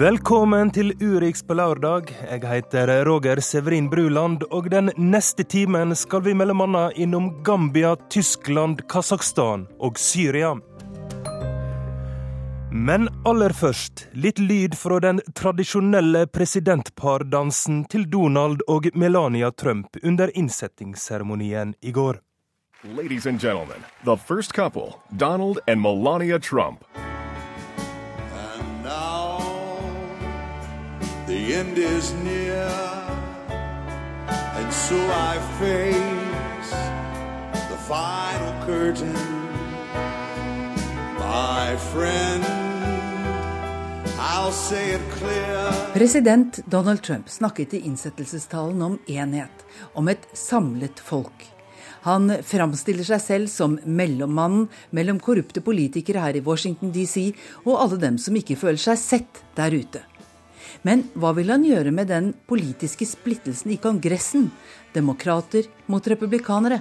Velkommen til Urix på lørdag. Jeg heter Roger Severin Bruland, og den neste timen skal vi annet innom Gambia, Tyskland, Kasakhstan og Syria. Men aller først litt lyd fra den tradisjonelle presidentpardansen til Donald og Melania Trump under innsettingsseremonien i går. Ladies and gentlemen, the first couple, Donald and Melania Trump. End is near, and so I face the final curtain. My friend, I'll say it clear. President Donald Trump snakket i innsettelsestalen om enhet, om et samlet folk. Han framstiller seg selv som mellommannen mellom korrupte politikere her i Washington DC og alle dem som ikke føler seg sett der ute. Men hva vil han gjøre med den politiske splittelsen i Kongressen, demokrater mot republikanere?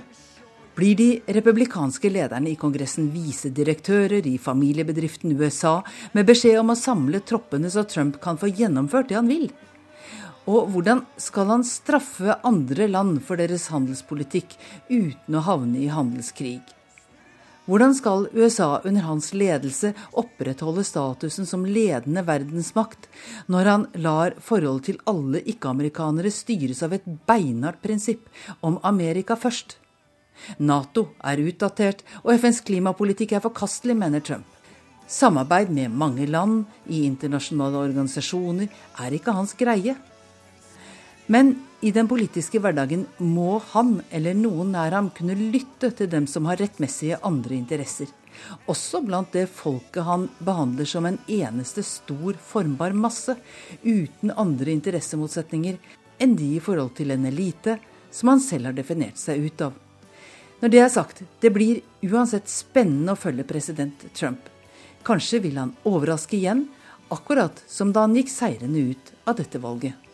Blir de republikanske lederne i Kongressen visedirektører i familiebedriften USA med beskjed om å samle troppene så Trump kan få gjennomført det han vil? Og hvordan skal han straffe andre land for deres handelspolitikk uten å havne i handelskrig? Hvordan skal USA under hans ledelse opprettholde statusen som ledende verdensmakt, når han lar forholdet til alle ikke-amerikanere styres av et beinhardt prinsipp om Amerika først? Nato er utdatert, og FNs klimapolitikk er forkastelig, mener Trump. Samarbeid med mange land i internasjonale organisasjoner er ikke hans greie. Men i den politiske hverdagen må han eller noen nær ham kunne lytte til dem som har rettmessige andre interesser. Også blant det folket han behandler som en eneste stor, formbar masse, uten andre interessemotsetninger enn de i forhold til en elite som han selv har definert seg ut av. Når det er sagt, det blir uansett spennende å følge president Trump. Kanskje vil han overraske igjen, akkurat som da han gikk seirende ut av dette valget.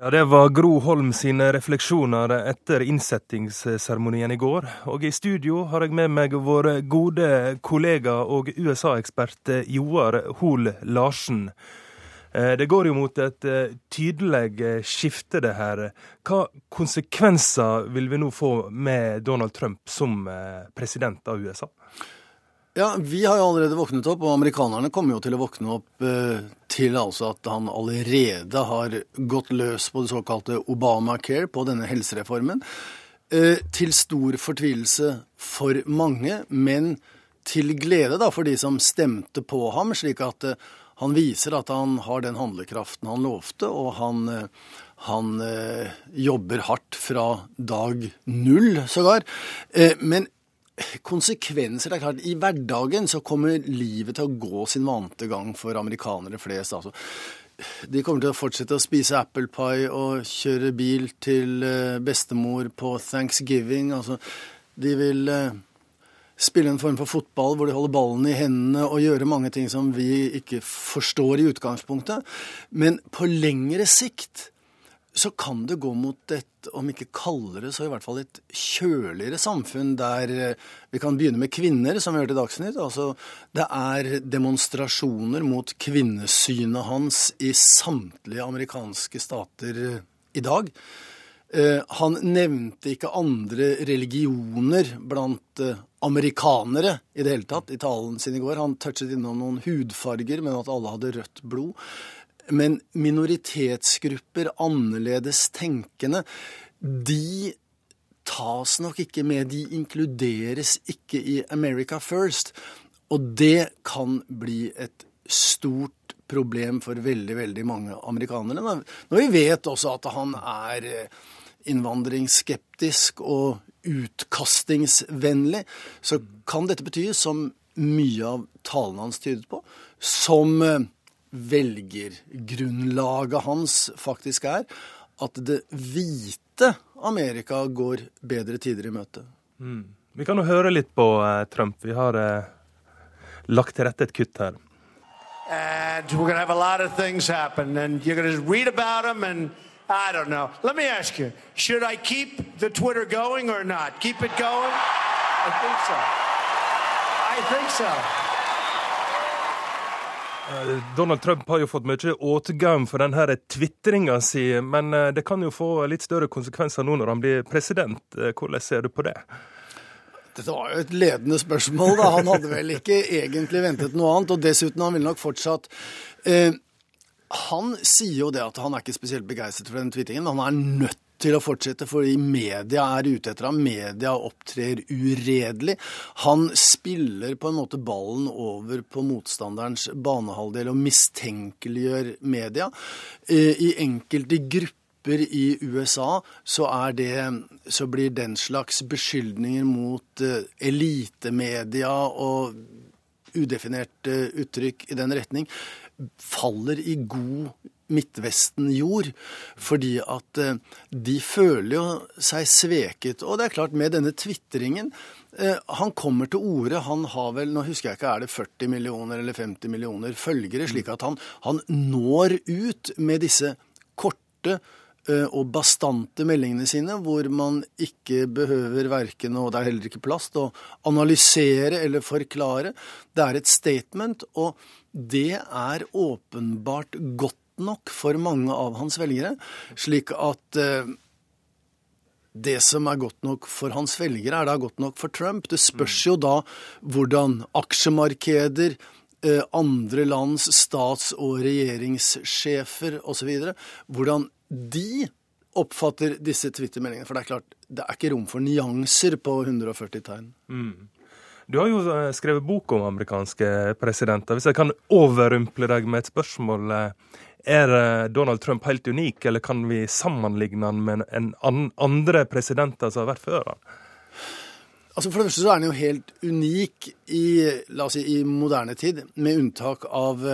Ja, Det var Gro Holm sine refleksjoner etter innsettingsseremonien i går. Og i studio har jeg med meg vår gode kollega og USA-ekspert Joar Hoel Larsen. Eh, Det går jo mot et eh, tydelig eh, skifte, det her. Hva konsekvenser vil vi nå få med Donald Trump som eh, president av USA? Ja, Vi har jo allerede våknet opp, og amerikanerne kommer jo til å våkne opp eh, til altså at han allerede har gått løs på det såkalte Obamacare, på denne helsereformen. Eh, til stor fortvilelse for mange, men til glede da for de som stemte på ham, slik at eh, han viser at han har den handlekraften han lovte, og han, han jobber hardt fra dag null, sågar. Men konsekvenser. Det er klart, I hverdagen så kommer livet til å gå sin vante gang for amerikanere flest. altså. De kommer til å fortsette å spise apple pie og kjøre bil til eh, bestemor på thanksgiving. altså De vil eh, spille en form for fotball hvor de holder ballen i hendene og gjøre mange ting som vi ikke forstår i utgangspunktet. Men på lengre sikt så kan det gå mot et, om ikke kaldere, så i hvert fall et kjøligere samfunn, der eh, vi kan begynne med kvinner, som vi hørte i Dagsnytt. Altså, det er demonstrasjoner mot kvinnesynet hans i samtlige amerikanske stater eh, i dag. Eh, han nevnte ikke andre religioner blant amerikanere i det hele tatt i talen sin i går. Han touchet innom noen hudfarger, men at alle hadde rødt blod. Men minoritetsgrupper, annerledes tenkende, de tas nok ikke med. De inkluderes ikke i America First. Og det kan bli et stort problem for veldig, veldig mange amerikanere. Når vi vet også at han er innvandringsskeptisk og utkastingsvennlig, så kan dette bety, som mye av talen hans tydet på, som velgergrunnlaget hans faktisk er, at det hvite Amerika går bedre tider i møte. Mm. Vi kan jo høre litt på uh, Trump. Vi har uh, lagt til rette et kutt her. And we're going to have a lot of things happen, and you're going to read about them, and I don't know. Let me ask you should I keep the Twitter going or not? Keep it going? I think so. I think so. Eh, Donald Trump har jo fått mye åtgaum for denne tvitringa si, men eh, det kan jo få litt større konsekvenser nå når han blir president. Eh, Hvordan ser du på det? Dette var jo et ledende spørsmål. da. Han hadde vel ikke egentlig ventet noe annet. Og dessuten, han ville nok fortsatt eh, Han sier jo det at han er ikke spesielt begeistret for den twittingen. Han er nødt til å fortsette fordi media er ute etter ham. Media opptrer uredelig. Han spiller på en måte ballen over på motstanderens banehalvdel og mistenkeliggjør media. Eh, I enkelte grupper i USA så, det, så blir den slags beskyldninger mot eh, elitemedia og udefinerte uttrykk i den retning faller i god Midtvesten-jord. Fordi at eh, de føler jo seg sveket. Og det er klart, med denne tvitringen eh, Han kommer til orde. Han har vel, nå husker jeg ikke, er det 40 millioner eller 50 millioner følgere? Slik at han, han når ut med disse korte eh, og bastante meldingene sine, hvor man ikke behøver verken, og det er heller ikke plass til å analysere eller forklare. Det er et statement, og det er åpenbart godt nok for mange av hans velgere, slik at eh, det som er godt nok for hans velgere, er da godt nok for Trump. Det spørs jo da hvordan aksjemarkeder, eh, andre lands stats- og regjeringssjefer osv. Hvordan de oppfatter disse Twitter-meldingene. For det er klart, det er ikke rom for nyanser på 140 tegn. Du har jo eh, skrevet bok om amerikanske presidenter. Hvis jeg kan overrumple deg med et spørsmål. Er eh, Donald Trump helt unik, eller kan vi sammenligne han med en andre presidenter som har vært før han? Altså For det første så er han jo helt unik i, la oss si, i moderne tid, med unntak av,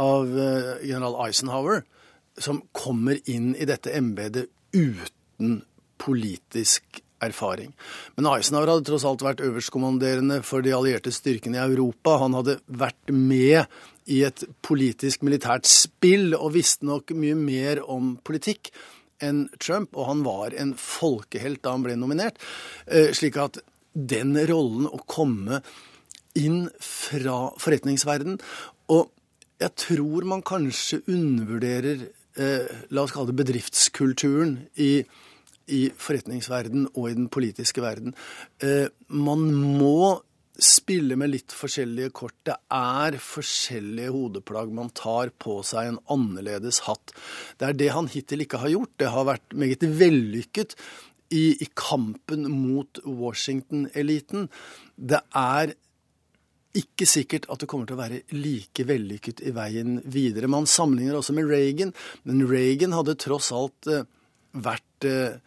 av eh, general Eisenhower, som kommer inn i dette embetet uten politisk erfaring. Men Eisenhower hadde tross alt vært øverstkommanderende for de allierte styrkene i Europa. Han hadde vært med i et politisk militært spill og visste nok mye mer om politikk enn Trump, og han var en folkehelt da han ble nominert. Eh, Slik at den rollen å komme inn fra forretningsverden Og jeg tror man kanskje undervurderer, eh, la oss kalle det bedriftskulturen i, i forretningsverden og i den politiske verden. Eh, man må spille med litt forskjellige kort. Det er forskjellige hodeplagg. Man tar på seg en annerledes hatt. Det er det han hittil ikke har gjort. Det har vært meget vellykket i, i kampen mot Washington-eliten. Det er ikke sikkert at det kommer til å være like vellykket i veien videre. Man sammenligner også med Reagan, men Reagan hadde tross alt eh, vært eh,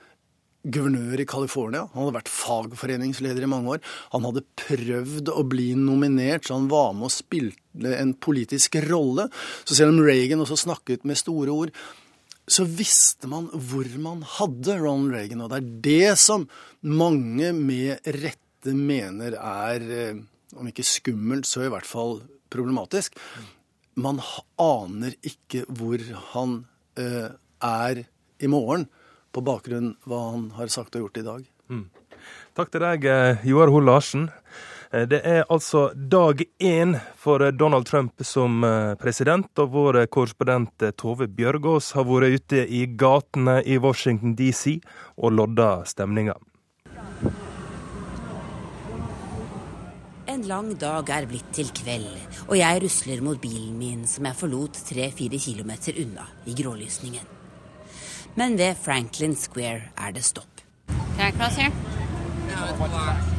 guvernør i California. Han hadde vært fagforeningsleder i mange år. Han hadde prøvd å bli nominert, så han var med og spilte en politisk rolle. Så selv om Reagan også snakket med store ord, så visste man hvor man hadde Ronald Reagan. Og det er det som mange med rette mener er, eh, om ikke skummelt, så i hvert fall problematisk. Man aner ikke hvor han eh, er i morgen, på bakgrunn hva han har sagt og gjort i dag. Takk til deg, eh, Joar Hoel Larsen. Eh, Det er altså dag én for eh, Donald Trump som president, og vår korrespondent Tove Bjørgaas har vært ute i gatene i Washington DC og lodda stemninga. En lang dag er blitt til kveld, og jeg rusler mot bilen min som jeg forlot tre-fire kilometer unna i grålysningen. Men ved Franklin Square er det stopp. Can I cross here?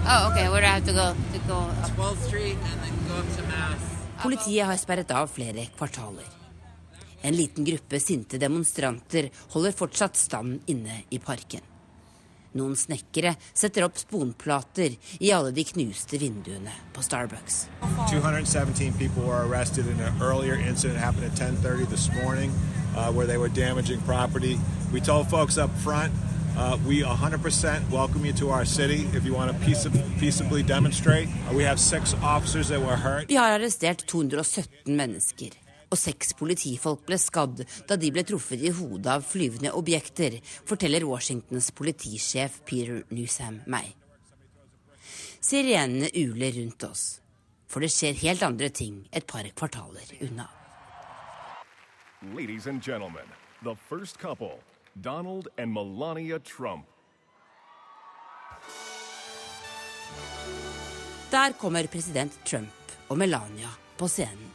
Oh, okay. Where do I have to go? To go up? 12th Street and then go up to Mass. Politiet har sperret av flere kvartaler. En liten gruppe sinte demonstranter holder fortsatt stand inne i parken. Noen snekkere setter opp sponplater i alle de knuste vinduene på Starbucks. 217 people were arrested in an earlier incident happened at 10:30 this morning, uh, where they were damaging property. We told folks up front, uh, we 100% welcome you to our city if you want to peace- peaceably demonstrate. Uh, we have six officers that were hurt. Vi har arrestert 217 mennesker, og seks politifolk ble skadd da de ble truffet i hodet av flyvende objekter, forteller Washingtons politisjef Peter Newsham meg. Sirenene uler rundt oss, for det skjer helt andre ting et par kvartaler unna. Ladies and gentlemen, the first couple, Donald and Melania Trump. Der kommer president Trump og Melania på scenen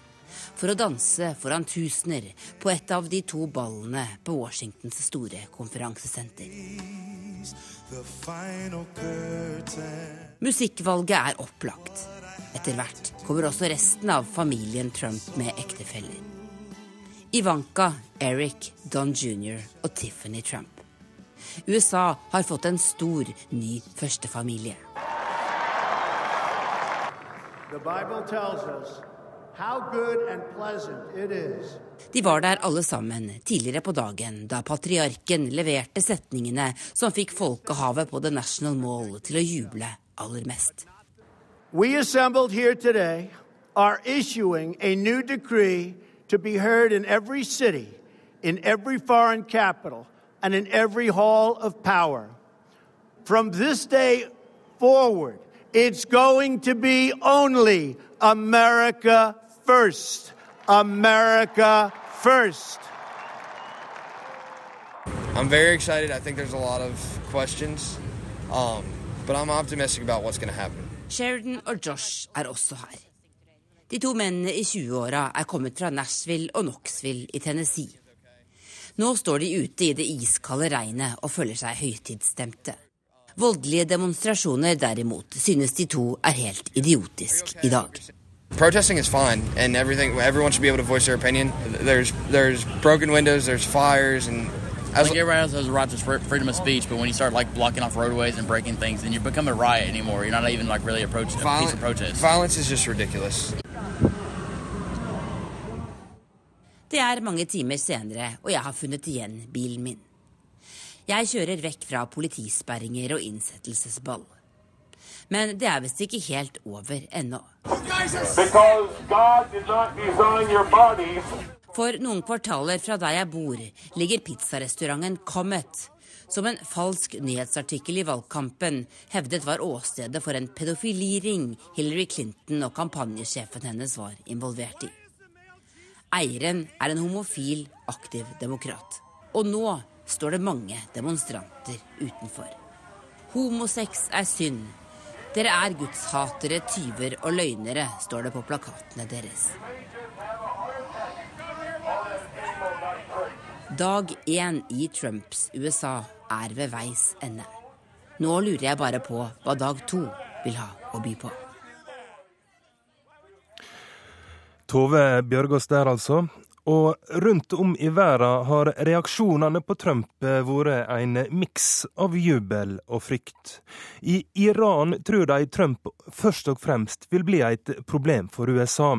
for å danse foran tusener på et av de to ballene på Washingtons store konferansesenter. Musikkvalget er opplagt. Etter hvert kommer også resten av familien Trump med ektefeller. Ivanka, Eric, Don jr. og Tiffany Trump. USA har fått en stor, ny førstefamilie. De var der alle sammen tidligere på dagen da patriarken leverte setningene som fikk folkehavet på The National Mall til å juble aller mest. We assembled here today are issuing a new decree to be heard in every city, in every foreign capital, and in every hall of power. From this day forward, it's going to be only America first. America first. I'm very excited. I think there's a lot of questions, um, but I'm optimistic about what's going to happen. Sheridan og Josh er også her. De to mennene i 20-åra er kommet fra Nashville og Knoxville i Tennessee. Nå står de ute i det iskalde regnet og føler seg høytidsstemte. Voldelige demonstrasjoner derimot synes de to er helt idiotisk i dag. Protesting is fine, and everything. Everyone should be able to voice their opinion. There's there's broken windows, there's fires, and as like everyone else has a right to freedom of speech, but when you start like blocking off roadways and breaking things, then you become a riot anymore. You're not even like really approaching a peaceful protest. Violence is just ridiculous. Det er mange timer senere, og jeg har funnet igjen bilen min. Jeg kjører vekk fra politisperringer og innsettelsesball. Men det er visst ikke helt over ennå. For noen kvartaler fra der jeg bor, ligger pizzarestauranten Comet, som en falsk nyhetsartikkel i valgkampen hevdet var åstedet for en pedofiliring Hillary Clinton og kampanjesjefen hennes var involvert i. Eieren er en homofil, aktiv demokrat. Og nå står det mange demonstranter utenfor. Homosex er synd. Dere er gudshatere, tyver og løgnere, står det på plakatene deres. Dag én i Trumps USA er ved veis ende. Nå lurer jeg bare på hva dag to vil ha å by på. Tove Bjørgaas der, altså. Og rundt om i verden har reaksjonene på Trump vært en miks av jubel og frykt. I Iran tror de Trump først og fremst vil bli et problem for USA.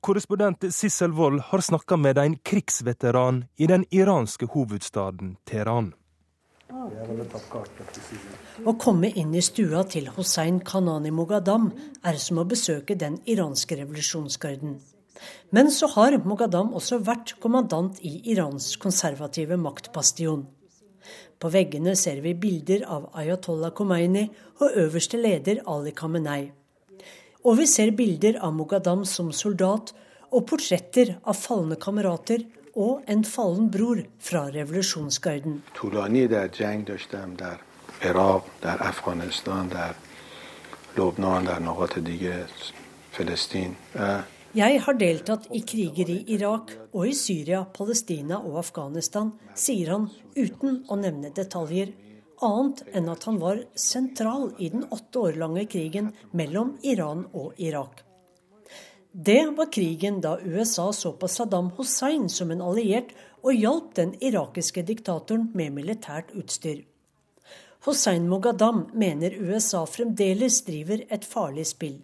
Korrespondent Sissel Wold har snakka med en krigsveteran i den iranske hovedstaden Teheran. Å komme inn i stua til Hossein Kanani Mogadam er som å besøke den iranske revolusjonsgarden. Men så har Mogadam også vært kommandant i Irans konservative maktbastion. På veggene ser vi bilder av Ayatollah Khomeini og øverste leder Ali Khamenei. Og vi ser bilder av Mogadam som soldat og portretter av falne kamerater og en fallen bror fra revolusjonsgarden. Jeg har deltatt i kriger i Irak og i Syria, Palestina og Afghanistan, sier han uten å nevne detaljer, annet enn at han var sentral i den åtte år lange krigen mellom Iran og Irak. Det var krigen da USA så på Saddam Hussein som en alliert og hjalp den irakiske diktatoren med militært utstyr. Hussein Mogadam mener USA fremdeles driver et farlig spill.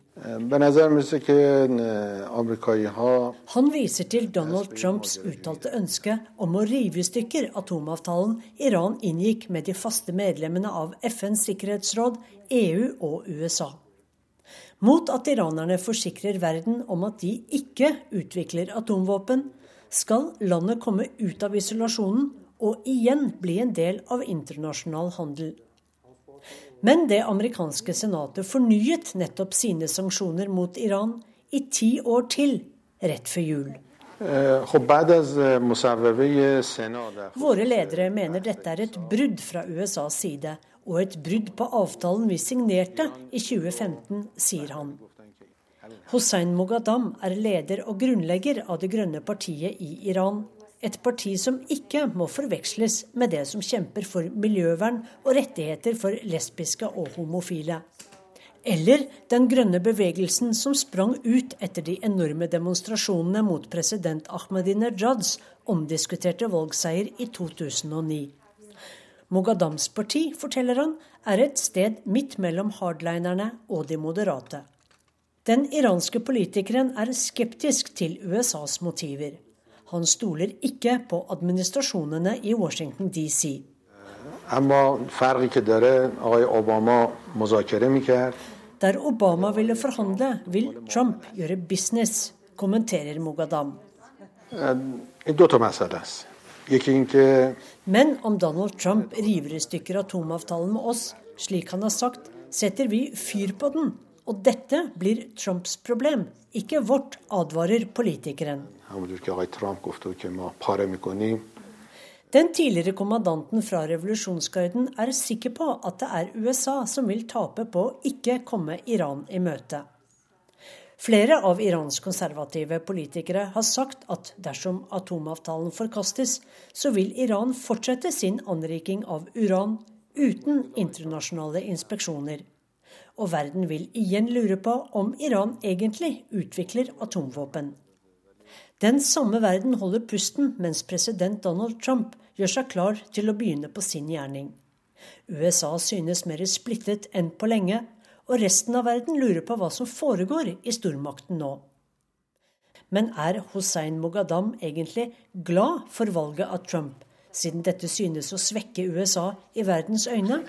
Han viser til Donald Trumps uttalte ønske om å rive i stykker atomavtalen Iran inngikk med de faste medlemmene av FNs sikkerhetsråd, EU og USA. Mot at iranerne forsikrer verden om at de ikke utvikler atomvåpen, skal landet komme ut av isolasjonen og igjen bli en del av internasjonal handel. Men det amerikanske senatet fornyet nettopp sine sanksjoner mot Iran i ti år til, rett før jul. Våre ledere mener dette er et brudd fra USAs side, og et brudd på avtalen vi signerte i 2015, sier han. Hossein Moghadam er leder og grunnlegger av Det grønne partiet i Iran, et parti som ikke må forveksles med det som kjemper for miljøvern og rettigheter for lesbiske og homofile. Eller den grønne bevegelsen som sprang ut etter de enorme demonstrasjonene mot president Ahmadinejads omdiskuterte valgseier i 2009. Mogadams parti, forteller han, er et sted midt mellom hardlinerne og de moderate. Den iranske politikeren er skeptisk til USAs motiver. Han stoler ikke på administrasjonene i Washington DC. Der Obama ville forhandle, vil Trump gjøre business, kommenterer Mogadam. Men om Donald Trump river i stykker atomavtalen med oss, slik han har sagt, setter vi fyr på den. Og dette blir Trumps problem, ikke vårt, advarer politikeren. Den tidligere kommandanten fra revolusjonsgarden er sikker på at det er USA som vil tape på å ikke komme Iran i møte. Flere av Irans konservative politikere har sagt at dersom atomavtalen forkastes, så vil Iran fortsette sin anriking av uran uten internasjonale inspeksjoner. Og verden vil igjen lure på om Iran egentlig utvikler atomvåpen. Den samme verden holder pusten mens president Donald Trump gjør seg klar til å begynne på sin gjerning. USA synes mer splittet enn på lenge, og resten av verden lurer på hva som foregår i stormakten nå. Men er Hussein Mogadam egentlig glad for valget av Trump, siden dette synes å svekke USA i verdens øyne?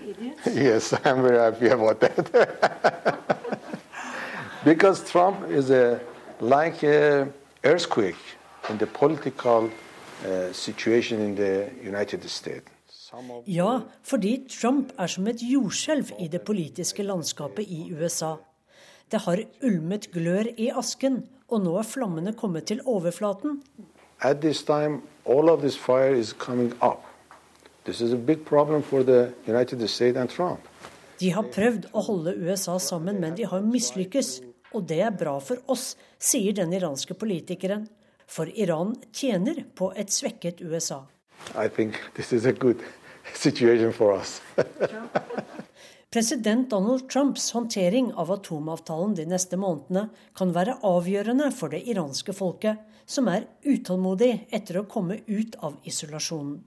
Yes, I'm very happy about that. Because Trump is a, like a, earthquake in the political uh, situation in the United States. Ja, fordi Trump er som et jordskjelv i det politiske landskapet i USA. Det har ulmet glør i asken, og nå er flammene kommet til overflaten. Time, all of this fire is coming up. This is a big problem for the United States and Trump. De har prøvd å holde USA sammen, men de har mislykkes. Og det er bra for oss, sier den iranske politikeren. For Iran tjener på et svekket USA. President Donald Trumps håndtering av atomavtalen de neste månedene kan være avgjørende for det iranske folket, som er utålmodig etter å komme ut av isolasjonen.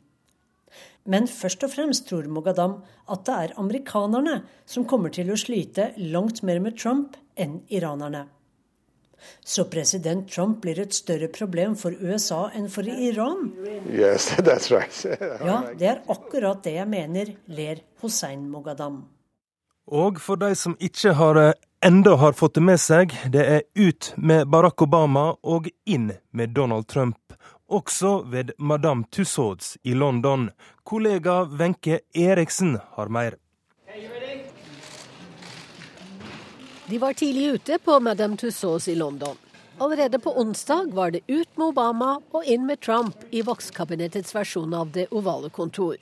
Men først og fremst tror Mogadam at det er amerikanerne som kommer til å slite langt mer med Trump enn iranerne. Så president Trump blir et større problem for USA enn for Iran? Yes, right. ja, det er akkurat det jeg mener, ler Hossein Mogadam. Og for de som ikke har eh, enda har fått det med seg, det er ut med Barack Obama og inn med Donald Trump. Også ved Madame Tussauds i London. Kollega Wenche Eriksen har mer. De var tidlig ute på Madame Tussauds i London. Allerede på onsdag var det ut med Obama og inn med Trump i vokskabinettets versjon av Det ovale kontor.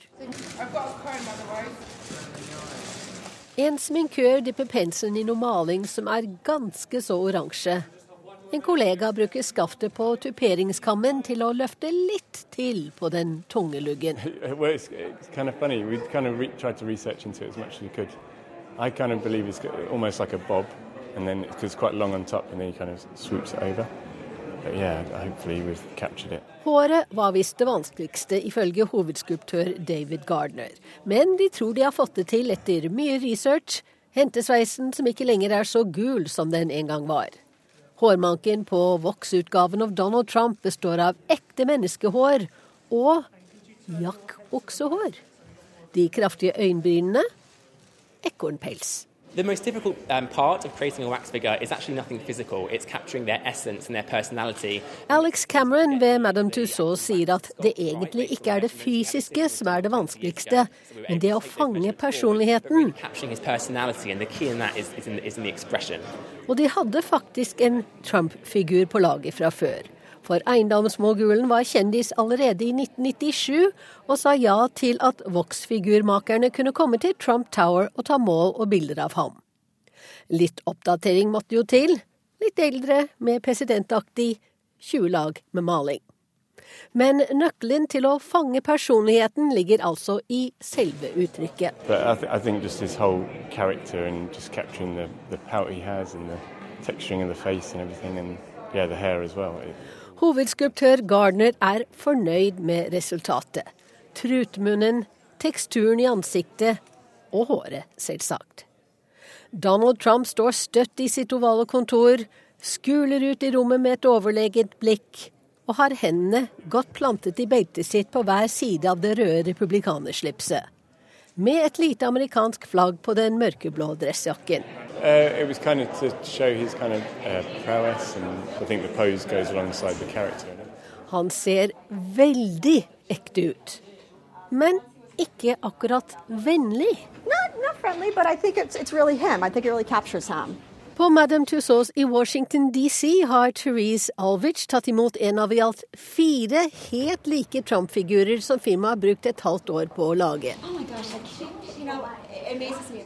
En sminkør dypper penselen i noe maling som er ganske så oransje. En kollega bruker skaftet på tuperingskammen til å løfte litt til på den tunge luggen. I kind of believe it's almost like a bob, and then because it's quite long on top, and then he kind of swoops it over. But yeah, hopefully we've captured it. Håret var visst det vanskeligste, ifølge hovedskulptør David Gardner. Men de tror de har fått det til etter mye research. Hentesveisen som ikke lenger er så gul som den en gang var. Hårmanken på voksutgaven av Donald Trump består av ekte menneskehår og jakk-oksehår. De kraftige øyenbrynene ekornpels. The most difficult um, part of creating a wax figure is actually nothing physical. It's capturing their essence and their personality. Alex Cameron ved Madame Tussauds sier at det egentlig ikke er det fysiske som er det vanskeligste, men det å fange personligheten. Capturing his personality, and the key in that is, is, in, is in the expression. Og de hadde faktisk en Trump-figur på laget fra før. For eiendomsmogulen var kjendis allerede i 1997, og sa ja til at Vox-figurmakerne kunne komme til Trump Tower og ta mål og bilder av ham. Litt oppdatering måtte jo til. Litt eldre, med presidentaktig 20 lag med maling. Men nøkkelen til å fange personligheten ligger altså i selve uttrykket. The, the and the texturing of the face and everything and yeah, the hair as well. It, Hovedskulptør Gardner er fornøyd med resultatet. Trutmunnen, teksturen i ansiktet og håret, selvsagt. Donald Trump står støtt i sitt ovale kontor, skuler ut i rommet med et overlegent blikk og har hendene godt plantet i beltet sitt på hver side av det røde republikanerslipset. Med et lite amerikansk flagg på den mørkeblå dressjakken. Uh, kind of to show his kind of uh, prowess, and I think the pose goes alongside the character. Han ser veldig ekte ut, men ikke akkurat vennlig. Not, not friendly, but I think it's, it's really him. I think it really captures him. På Madame Tussauds i Washington DC har Therese Alvich tatt imot en av i alt fire helt like Trump-figurer som firmaet har brukt et halvt år på å lage.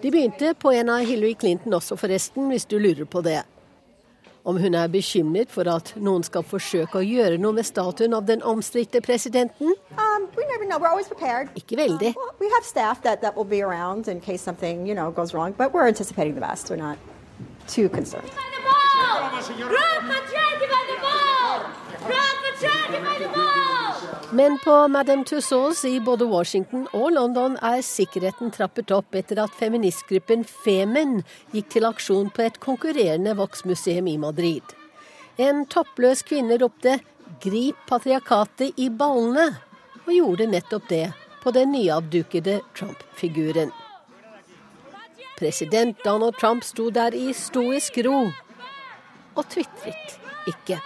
De begynte på en av Hillary Clinton også, forresten, hvis du lurer på det. Om hun er bekymret for at noen skal forsøke å gjøre noe med statuen av den omstridte presidenten? Um. Ikke veldig. Too concerned. Men på Madame Tussauds i både Washington og London er sikkerheten trappet opp etter at feministgruppen Femen gikk til aksjon på et konkurrerende voksmuseum i Madrid. En toppløs kvinne ropte 'grip patriarkatet i ballene', og gjorde nettopp det på den nyavdukede Trump-figuren. President Donald Trump sto der i stoisk ro og tvitret ikke.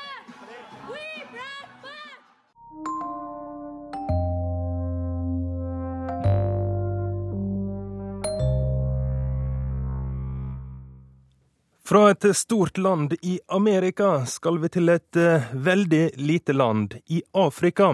Fra et stort land i Amerika skal vi til et eh, veldig lite land i Afrika.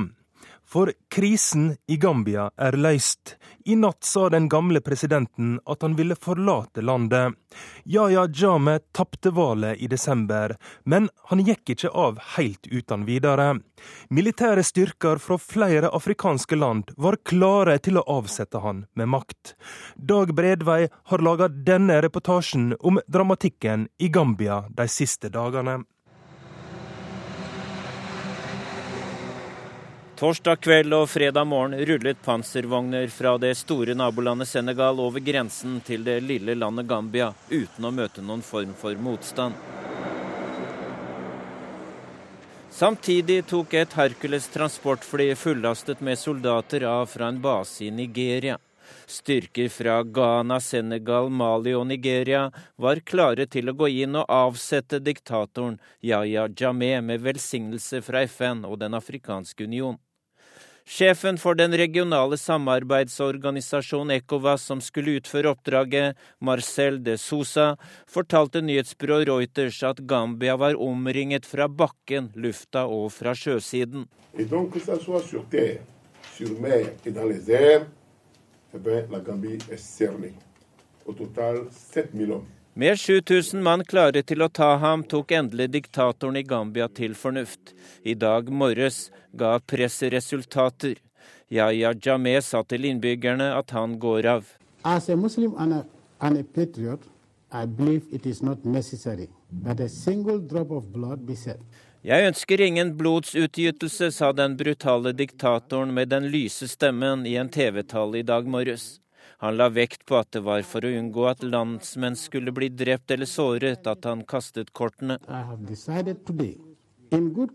For krisen i Gambia er løst. I natt sa den gamle presidenten at han ville forlate landet. Yaya Jame tapte valget i desember, men han gikk ikke av helt uten videre. Militære styrker fra flere afrikanske land var klare til å avsette han med makt. Dag Bredvei har laga denne reportasjen om dramatikken i Gambia de siste dagene. Torsdag kveld og fredag morgen rullet panservogner fra det store nabolandet Senegal over grensen til det lille landet Gambia uten å møte noen form for motstand. Samtidig tok et Hercules transportfly fullastet med soldater av fra en base i Nigeria. Styrker fra Ghana, Senegal, Mali og Nigeria var klare til å gå inn og avsette diktatoren Yahya Jameh med velsignelse fra FN og Den afrikanske union. Sjefen for den regionale samarbeidsorganisasjonen ECOWAS som skulle utføre oppdraget, Marcel de Sousa, fortalte nyhetsbyrået Reuters at Gambia var omringet fra bakken, lufta og fra sjøsiden. Med 7000 mann klare til å ta ham, tok endelig diktatoren i Gambia til fornuft. I dag morges ga presset resultater. Yahya Jameh sa til innbyggerne at han går av. As a Muslim and a, and a patriot, I believe it is not necessary that a single drop of blood be shed. Jeg ønsker ingen blodsutgytelse, sa den brutale diktatoren med den lyse stemmen i en TV-tale i dag morges. Han la vekt på at det var for å unngå at landsmenn skulle bli drept eller såret at han kastet kortene. I have decided today,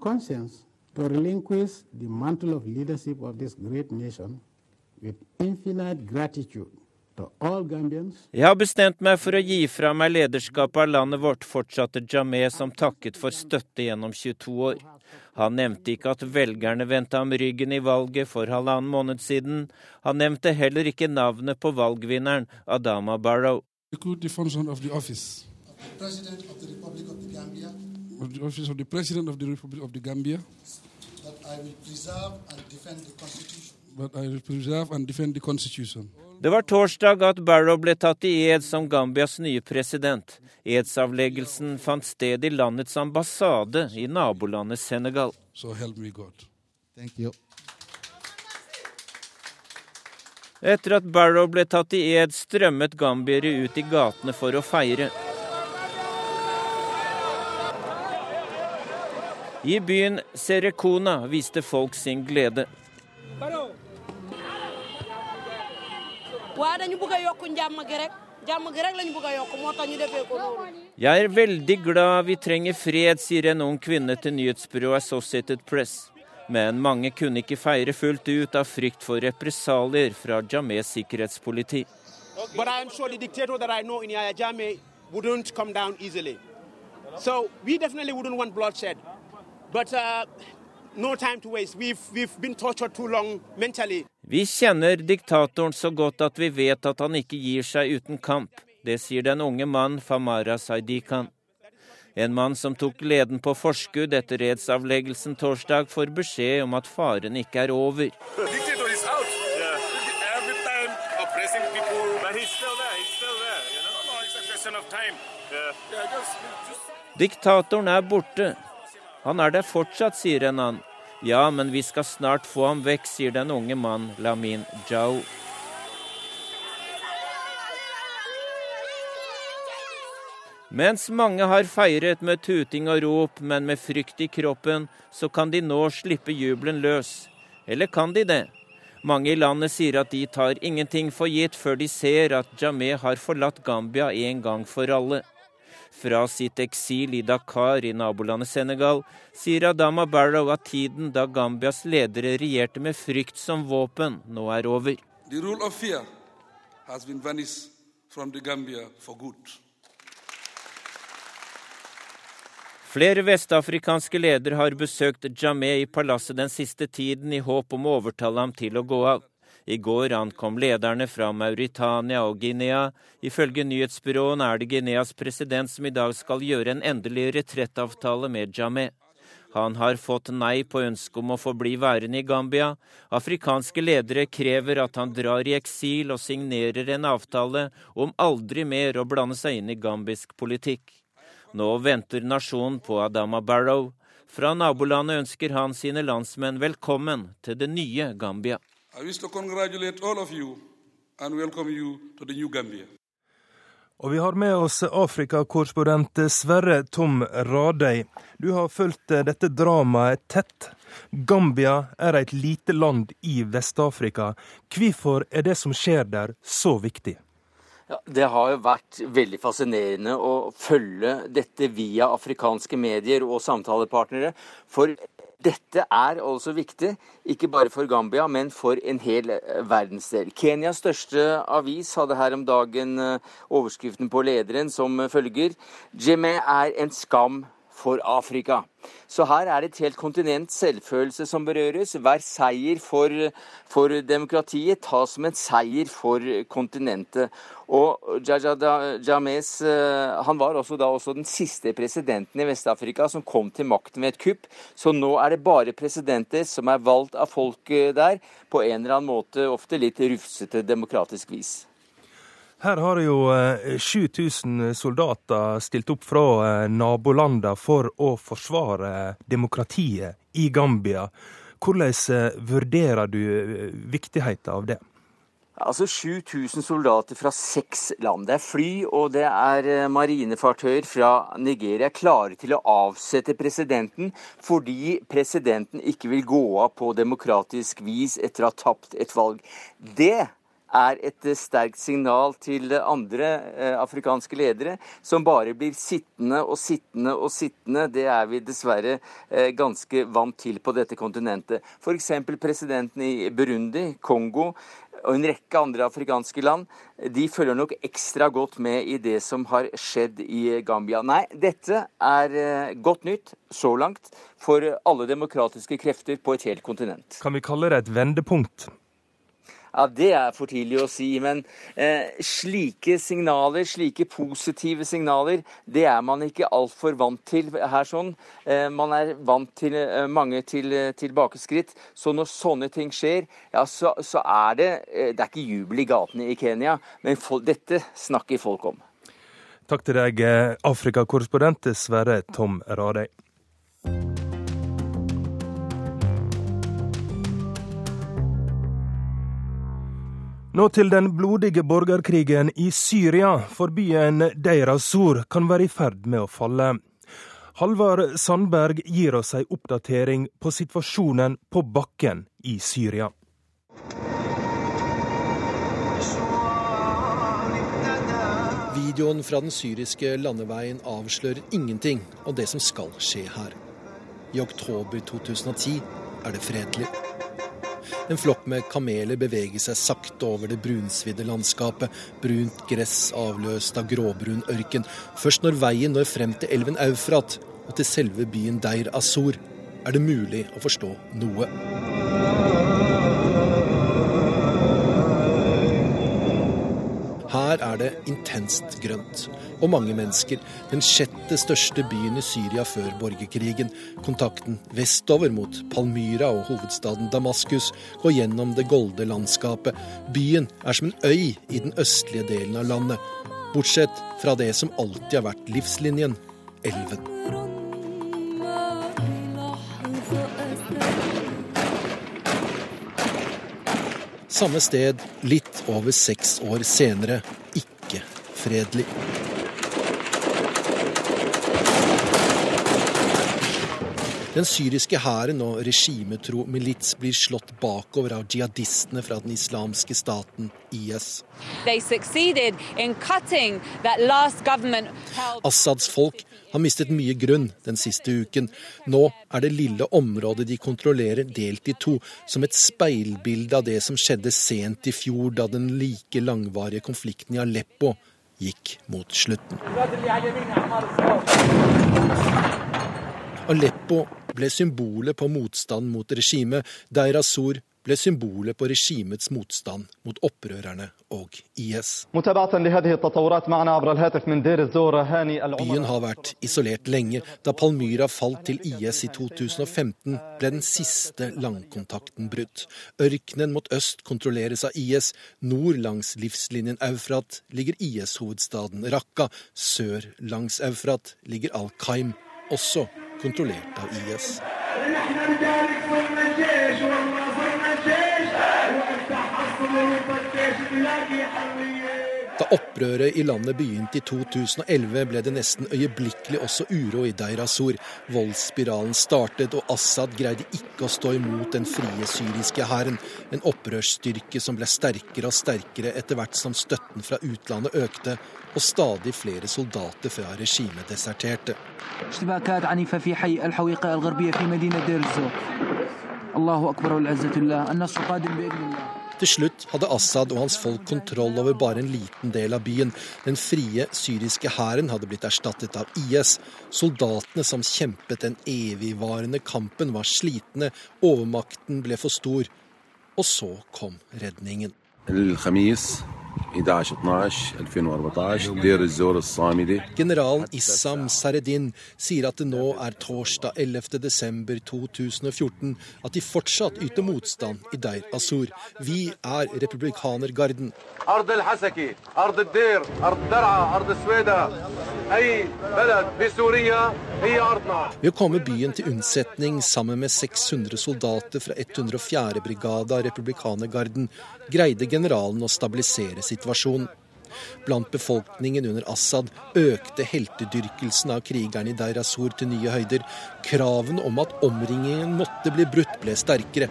conscience, to the mantle of leadership of this great nation with infinite gratitude Jeg har bestemt meg for å gi fra meg lederskapet av landet vårt, fortsatte Jameh, som takket for støtte gjennom 22 år. Han nevnte ikke at velgerne vendte ham ryggen i valget for halvannen måned siden. Han nevnte heller ikke navnet på valgvinneren, Adama Barrow. Of the Det var torsdag at Barrow ble tatt i ed som Gambias nye president. Edsavleggelsen fant sted i landets ambassade i nabolandet Senegal. So help me God. Thank you. Etter at Barrow ble tatt i ed, strømmet gambiere ut i gatene for å feire. I byen Serekona viste folk sin glede. Jeg er veldig glad vi trenger fred, sier en ung kvinne til nyhetsbyrået Associated Press. Men mange kunne ikke feire fullt ut av frykt for represalier fra Jamehs sikkerhetspoliti. Okay. I am sure the dictator that I know in Yahya Jammeh wouldn't come down easily. So we definitely wouldn't want bloodshed. But uh, no time to waste. We've, we've been tortured too long mentally. Vi kjenner diktatoren så godt at vi vet at han ikke gir seg uten kamp. Det sier den unge mann Famara Saidikan. En mann som tok leden på forskudd etter redsavleggelsen torsdag, får beskjed om at faren ikke er over. Diktatoren er borte. Han er der fortsatt, sier en annen. Ja, men vi skal snart få ham vekk, sier den unge mann Lamin Jau. Mens mange har feiret med tuting og rop, men med frykt i kroppen, så kan de nå slippe jubelen løs. Eller kan de det? Mange i landet sier at de tar ingenting for gitt før de ser at Jameh har forlatt Gambia en gang for alle. Fra sitt eksil i Dakar i nabolandet Senegal sier Adama Barrow at tiden da Gambias ledere regjerte med frykt som våpen, nå er over. Flere vestafrikanske ledere har besøkt Jameh i palasset den siste tiden i håp om å overtale ham til å gå av. I går ankom lederne fra Mauritania og Guinea. Ifølge nyhetsbyråen er det Guineas president som i dag skal gjøre en endelig retrettavtale med Jameh. Han har fått nei på ønsket om å få bli værende i Gambia. Afrikanske ledere krever at han drar i eksil og signerer en avtale om aldri mer å blande seg inn i gambisk politikk. Nå venter nasjonen på Adama Barrow. Fra nabolandet ønsker han sine landsmenn velkommen til det nye Gambia. I wish to congratulate all of you and welcome you to the new Gambia. Og vi har med oss Afrikakorrespondent Sverre Tom Radøy. Du har fulgt eh, dette dramaet tett. Gambia er et lite land i Vest-Afrika. Hvorfor er det som skjer der, så viktig? Ja, det har jo vært veldig fascinerende å følge dette via afrikanske medier og samtalepartnere. For dette er altså viktig, ikke bare for Gambia, men for en hel eh, verdensdel. Kenyas største avis hadde her om dagen eh, overskriften på lederen som følger Jemé er en skam for Afrika. Så her er det et helt kontinent selvfølelse som berøres. Hver seier for, for demokratiet tas som en seier for kontinentet. Og James eh, han var også da også den siste presidenten i Vest-Afrika som kom til makten ved et kupp. Så nå er det bare presidenter som er valgt av folket der, på en eller annen måte ofte litt rufsete demokratisk vis. Her har jo 7000 eh, soldater stilt opp fra eh, nabolandene for å forsvare demokratiet i Gambia. Hvordan eh, vurderer du viktigheten av det? Altså 7000 soldater fra seks land. Det er fly og det er marinefartøyer fra Nigeria klare til å avsette presidenten fordi presidenten ikke vil gå av på demokratisk vis etter å ha tapt et valg. Det er et eh, sterkt signal til andre eh, afrikanske ledere, som bare blir sittende og sittende og sittende. Det er vi dessverre eh, ganske vant til på dette kontinentet. F.eks. presidenten i Burundi, Kongo, og en rekke andre afrikanske land, de følger nok ekstra godt med i det som har skjedd i Gambia. Nei, dette er godt nytt så langt for alle demokratiske krefter på et helt kontinent. Kan vi kalle det et vendepunkt? Ja, Det er for tidlig å si, men eh, slike signaler, slike positive signaler, det er man ikke altfor vant til her sånn. Eh, man er vant til eh, mange til, eh, tilbakeskritt. Så når sånne ting skjer, ja, så, så er det eh, Det er ikke jubel i gatene i Kenya, men for, dette snakker folk om. Takk til deg, eh, Afrikakorrespondent Sverre Tom Radøy. Nå til den blodige borgerkrigen i Syria, for byen Deir Sur kan være i ferd med å falle. Halvard Sandberg gir oss ei oppdatering på situasjonen på bakken i Syria. Videoen fra den syriske landeveien avslører ingenting av det som skal skje her. I oktober 2010 er det fredelig. En flokk med kameler beveger seg sakte over det brunsvidde landskapet. Brunt gress avløst av gråbrun ørken. Først når veien når frem til elven Eufrat og til selve byen Deir Azur, er det mulig å forstå noe. Her er det intenst grønt. Og mange mennesker. Den sjette største byen i Syria før borgerkrigen. Kontakten vestover mot Palmyra og hovedstaden Damaskus går gjennom det golde landskapet. Byen er som en øy i den østlige delen av landet. Bortsett fra det som alltid har vært livslinjen elven. Samme sted litt over seks år senere. Ikke fredelig. Den syriske hæren og regimetro milits blir slått bakover av jihadistene fra den islamske staten IS. Assads folk har mistet mye grunn den siste uken. Nå er det lille området de kontrollerer, delt i to, som et speilbilde av det som skjedde sent i fjor, da den like langvarige konflikten i Aleppo gikk mot slutten. Aleppo ble symbolet på motstand mot regimet. Deir Azur ble symbolet på regimets motstand mot opprørerne og IS. Byen har vært isolert lenge. Da Palmyra falt til IS i 2015, ble den siste langkontakten brutt. Ørkenen mot øst kontrolleres av IS. Nord langs livslinjen Eufrat ligger IS-hovedstaden Raqqa. Sør langs Eufrat ligger Al-Qaim, også kontrollert av IS. Da opprøret i landet begynte i 2011, ble det nesten øyeblikkelig også uro i Deirasur. Voldsspiralen startet, og Assad greide ikke å stå imot den frie syriske hæren. En opprørsstyrke som ble sterkere og sterkere etter hvert som støtten fra utlandet økte, og stadig flere soldater fra regimet deserterte. Til slutt hadde Assad og hans folk kontroll over bare en liten del av byen. Den frie syriske hæren hadde blitt erstattet av IS. Soldatene som kjempet den evigvarende kampen, var slitne. Overmakten ble for stor. Og så kom redningen. Generalen Issam Saredin sier at det nå er torsdag 11.12.2014 at de fortsatt yter motstand i Deir Azur. Vi er republikanergarden. Ved å komme byen til unnsetning sammen med 600 soldater fra 104. brigade av republikanergarden greide generalen å stabilisere situasjonen. Blant befolkningen under Assad økte heltedyrkelsen av krigerne i Deir Azur til nye høyder. Kravene om at omringingen måtte bli brutt, ble sterkere.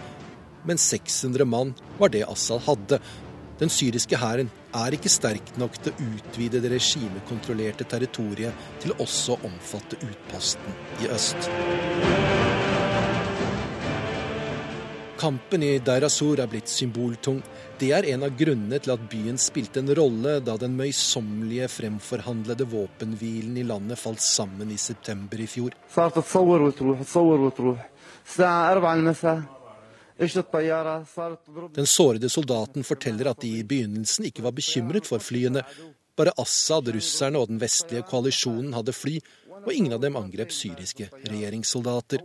Men 600 mann var det Assad hadde. Den syriske hæren er ikke sterk nok til å utvide det regimekontrollerte territoriet til også å omfatte utposten i øst. Kampen i Deir Azur er blitt symboltung. Det er en av grunnene til at byen spilte en rolle da den møysommelige fremforhandlede våpenhvilen i landet falt sammen i september i fjor. Den sårede soldaten forteller at de i begynnelsen ikke var bekymret for flyene. Bare Assad, russerne og den vestlige koalisjonen hadde fly, og ingen av dem angrep syriske regjeringssoldater.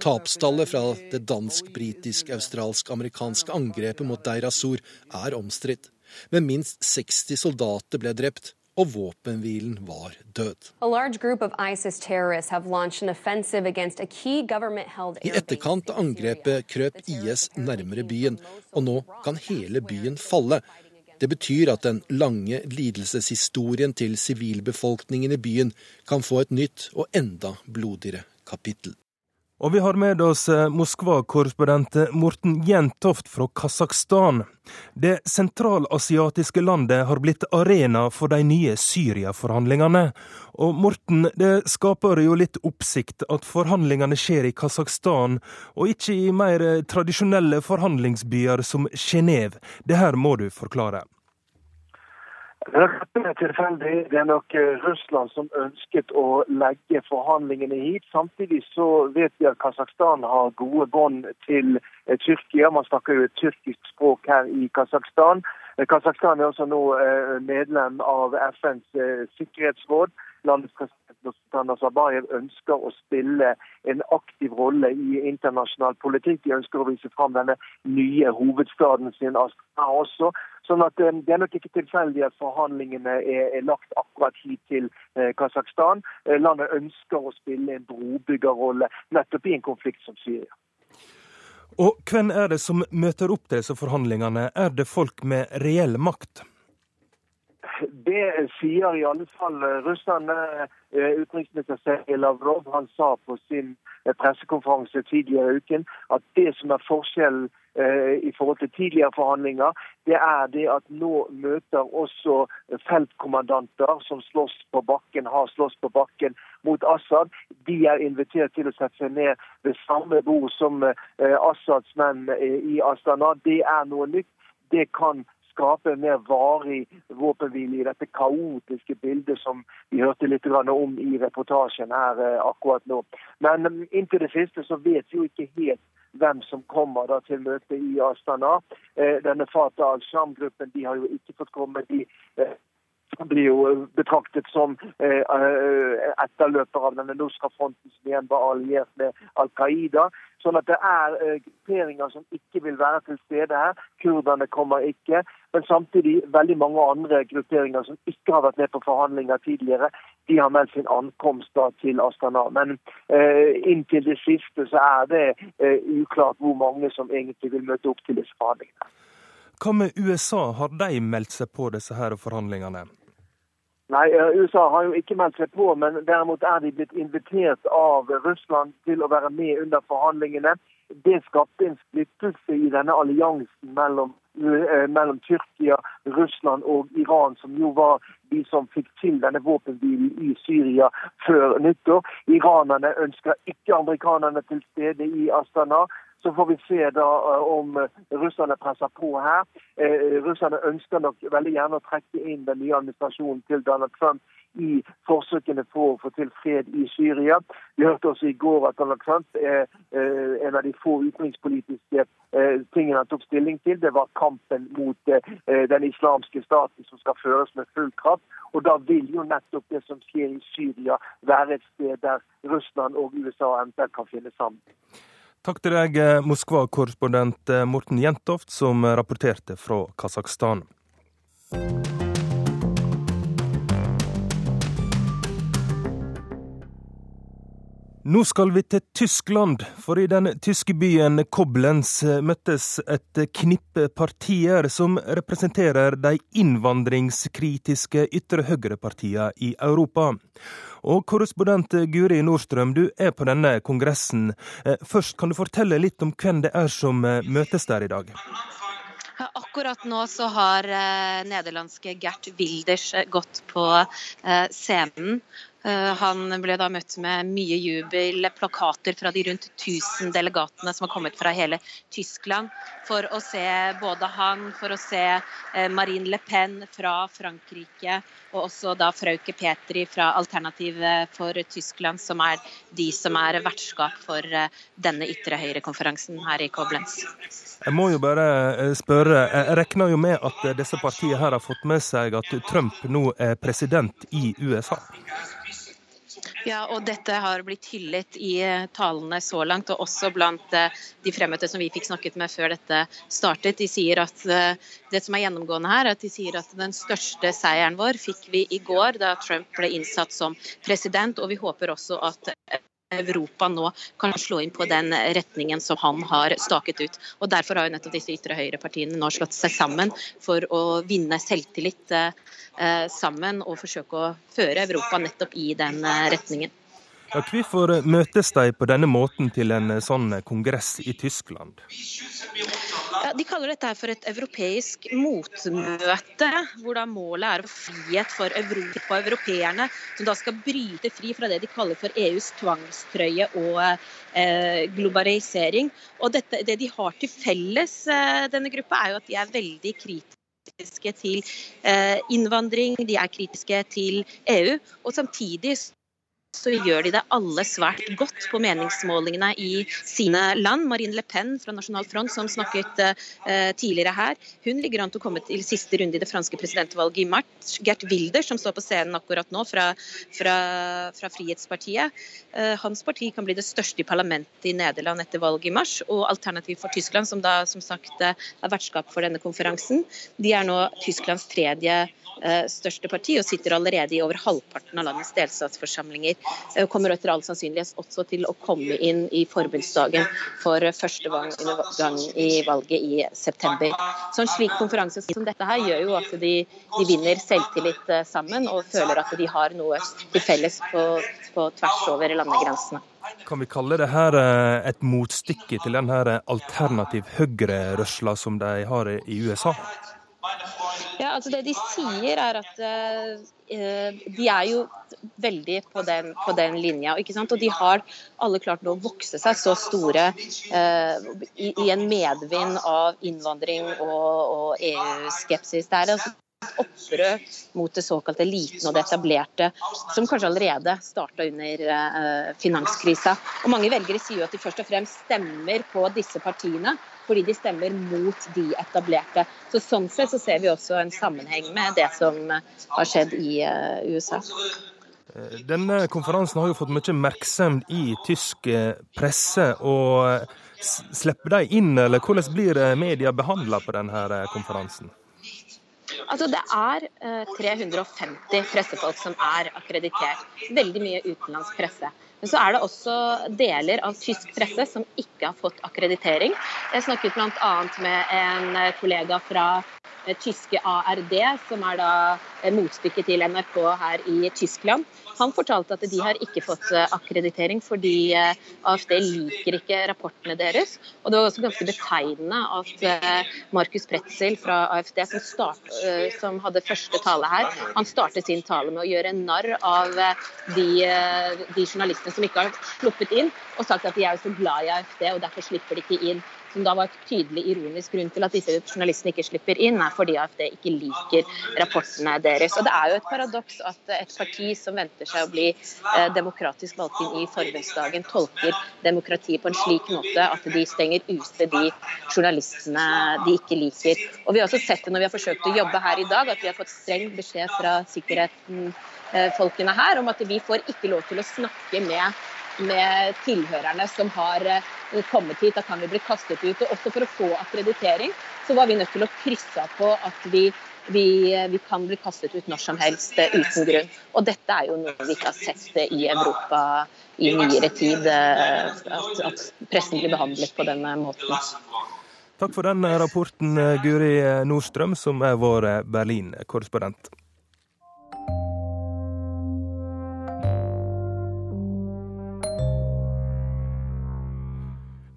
Tapstallet fra det dansk-britisk-australsk-amerikanske angrepet mot Deir Azur er omstridt, men minst 60 soldater ble drept og våpenhvilen var død. I etterkant av angrepet krøp IS nærmere byen, og nå kan hele byen falle. Det betyr at den lange lidelseshistorien til sivilbefolkningen i byen kan få et nytt og enda blodigere kapittel. Og vi har med oss eh, Moskva-korrespondent Morten Jentoft fra Kasakhstan. Det sentralasiatiske landet har blitt arena for de nye Syria-forhandlingene. Og Morten, det skaper jo litt oppsikt at forhandlingene skjer i Kasakhstan, og ikke i mer eh, tradisjonelle forhandlingsbyer som Genéve. Det her må du forklare. Tilfeldig. Det er nok eh, Russland som ønsket å legge forhandlingene hit. Samtidig så vet vi at Kasakhstan har gode bånd til eh, Tyrkia. Man snakker jo et tyrkisk språk her i Kasakhstan. Eh, Kasakhstan er også nå medlem av FNs sikkerhetsråd. Landets president Nazarbayev ønsker å spille en aktiv rolle i internasjonal politikk. De ønsker å vise fram denne nye hovedstaden sin Astana også. Sånn at eh, Det er nok ikke tilfeldig at forhandlingene er, er lagt akkurat hit til eh, Kasakhstan. Eh, landet ønsker å spille en brobyggerrolle nettopp i en konflikt som Syria. Og Hvem er det som møter opp til disse forhandlingene? Er det folk med reell makt? Det sier i alle fall russerne. Utenriksminister Sergej Lavrov han sa på sin pressekonferanse tidligere i uken at det som er forskjellen Eh, i forhold til tidligere forhandlinger, det er det at nå møter også feltkommandanter som slåss på bakken, har slåss på bakken mot Assad. De er invitert til å sette seg ned ved samme bord som eh, Assads menn eh, i Astana. Det er noe nytt. Det kan skape en mer varig våpenhvile i dette kaotiske bildet som vi hørte litt om i reportasjen her akkurat nå. Men inntil det siste så vet vi jo ikke helt hvem som kommer da til møte i Astana. Eh, denne Fatah al-Sham-gruppen de har jo ikke fått komme. de eh, blir jo betraktet som eh, etterløper av denne Nusra-fronten som igjen var alliert med Al Qaida. Sånn at det er eh, grupperinger som ikke vil være til stede her. Kurderne kommer ikke. Men samtidig veldig mange andre grupperinger som ikke har vært med på forhandlinger tidligere, de har meldt sin ankomst da til Astana. Men eh, inntil det siste så er det eh, uklart hvor mange som egentlig vil møte opp til disse forhandlingene. Hva med USA, har de meldt seg på disse her forhandlingene? Nei, eh, USA har jo ikke meldt seg på, men derimot er de blitt invitert av Russland til å være med under forhandlingene. Det skapte en splittelse i denne alliansen mellom, eh, mellom Tyrkia, Russland og Iran, som jo var de som fikk til denne våpenhvilen i Syria før nyttår. Iranerne ønsker ikke amerikanerne til stede i Astana. Så får vi se da eh, om eh, russerne presser på her. Eh, russerne ønsker nok veldig gjerne å trekke inn den nye administrasjonen til Donald Trump i forsøkene på å få til fred i Syria. Vi hørte også i går at Donald Trump er en av de få utenrikspolitiske tingene han tok stilling til. Det var kampen mot den islamske staten som skal føres med full kraft. Og da vil jo nettopp det som skjer i Syria være et sted der Russland og USA eventuelt kan finne sammen. Takk til deg, eh, Moskva-korrespondent eh, Morten Jentoft, som rapporterte fra Kasakhstan. Nå skal vi til Tyskland, for i den tyske byen Koblenz eh, møttes et knippe partier som representerer de innvandringskritiske ytre høyre-partiene i Europa. Og korrespondent Guri Nordstrøm, du er på denne kongressen. Eh, først kan du fortelle litt om hvem det er som eh, møtes der i dag? Akkurat nå så har nederlandske Gert Wilders gått på scenen. Eh, han ble da møtt med mye jubel, plakater fra de rundt 1000 delegatene som har kommet fra hele Tyskland, for å se både han, for å se eh, Marine Le Pen fra Frankrike, og også da Frauke Petri fra Alternativet for Tyskland, som er de som er vertskap for eh, denne ytre høyre-konferansen her i Koblenz. Jeg må jo bare spørre, jeg regner jo med at disse partiene her har fått med seg at Trump nå er president i USA? Ja, og dette har blitt hyllet i eh, talene så langt, og også blant eh, de fremmøtte som vi fikk snakket med før dette startet. De sier at eh, Det som er gjennomgående her, er at de sier at den største seieren vår fikk vi i går, da Trump ble innsatt som president, og vi håper også at Europa nå kan slå inn på den retningen som han har staket ut. Og Derfor har jo nettopp disse ytre høyre-partiene nå slått seg sammen for å vinne selvtillit Eh, sammen og forsøke å føre Europa nettopp i den eh, retningen. Ja, hvorfor møtes de på denne måten til en eh, sånn kongress i Tyskland? Ja, de kaller dette for et europeisk motmøte, hvor da målet er frihet for Europa og europeerne, som da skal bryte fri fra det de kaller for EUs tvangstrøye og eh, globalisering. Og dette, Det de har til felles, eh, denne gruppa, er jo at de er veldig kritiske til eh, innvandring, de er kritiske til EU. Og samtidig så gjør de det alle svært godt på meningsmålingene i sine land. Marine Le Pen fra Nasjonal Front, som snakket uh, tidligere her, hun ligger an til å komme til siste runde i det franske presidentvalget i mars. Gert Wilder, som står på scenen akkurat nå, fra, fra, fra Frihetspartiet. Uh, hans parti kan bli det største i parlamentet i Nederland etter valget i mars. Og Alternativ for Tyskland, som da som sagt er vertskap for denne konferansen, de er nå Tysklands tredje Eh, største parti og sitter allerede i over halvparten av landets delstatsforsamlinger. Eh, kommer etter all sannsynlighet også til å komme inn i forbundsdagen for første gang i valget i september. Så En slik konferanse som dette her gjør jo at de, de vinner selvtillit eh, sammen og føler at de har noe til felles på, på tvers over landegrensene. Kan vi kalle det her et motstykke til den alternativ høyre-rørsla som de har i USA? Ja, altså Det de sier, er at uh, de er jo veldig på den, på den linja. ikke sant? Og de har alle klart nå å vokse seg så store uh, i, i, en medvind av innvandring og, og EU-skepsis. Det er altså opprør mot det såkalte eliten og det etablerte, som kanskje allerede starta under uh, finanskrisa. Og Mange velgere sier jo at de først og fremst stemmer på disse partiene fordi de stemmer mot de etablerte. Så Sånn sett så ser vi også en sammenheng med det som har skjedd i uh, USA. Denne konferansen har jo fått mye oppmerksomhet i tysk presse. og Slipper de inn, eller hvordan blir media behandla på denne konferansen? Altså, det er eh, 350 pressefolk som er akkreditert. Veldig mye utenlandsk presse. Men så er det også deler av tysk presse som ikke har fått akkreditering. Jeg snakket bl.a. med en kollega fra eh, tyske ARD, som er da eh, motstykket til NRK her i Tyskland. Han fortalte at de har ikke fått eh, akkreditering fordi AFD liker ikke rapportene deres. Og det var også ganske betegnende at Markus Pretzel fra AFD, som, start, som, hadde første tale her, han startet sin tale med å gjøre narr av de, de journalistene som ikke har sluppet inn, og sagt at de er så glad i AFD og derfor slipper de ikke inn som da var et tydelig ironisk grunn til at disse journalistene ikke slipper inn, er fordi AFD ikke liker rapportene deres. Og Det er jo et paradoks at et parti som venter seg å bli eh, demokratisk valgt inn i forbundsdagen, tolker demokratiet på en slik måte at de stenger ute de journalistene de ikke liker. Og Vi har også sett det når vi har forsøkt å jobbe her i dag, at vi har fått streng beskjed fra sikkerhetsfolkene her om at vi får ikke lov til å snakke med med tilhørerne som har eh, kommet hit. Da kan vi bli kastet ut. Og også for å få akkreditering så var vi nødt til å krysse av på at vi, vi, vi, kan bli kastet ut når som helst eh, uten grunn. Og dette er jo noe vi ikke har sett i Europa i nyere tid, eh, at, at pressen blir behandlet på denne måten. Takk for den rapporten, Guri Nordstrøm, som er vår Berlin-korrespondent.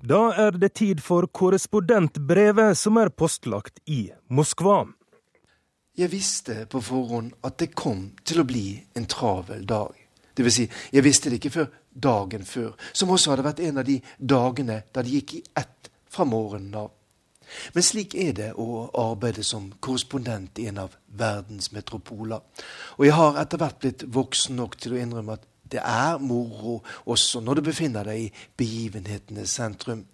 Da er det tid for korrespondentbrevet som er postlagt i Moskva. Jeg visste på forhånd at det kom til å bli en travel dag. Det vil si, jeg visste det ikke før dagen før, som også hadde vært en av de dagene da det gikk i ett fra morgenen av. Men slik er det å arbeide som korrespondent i en av verdens metropoler. Og jeg har etter hvert blitt voksen nok til å innrømme at det er moro også når du befinner deg i begivenhetenes sentrum.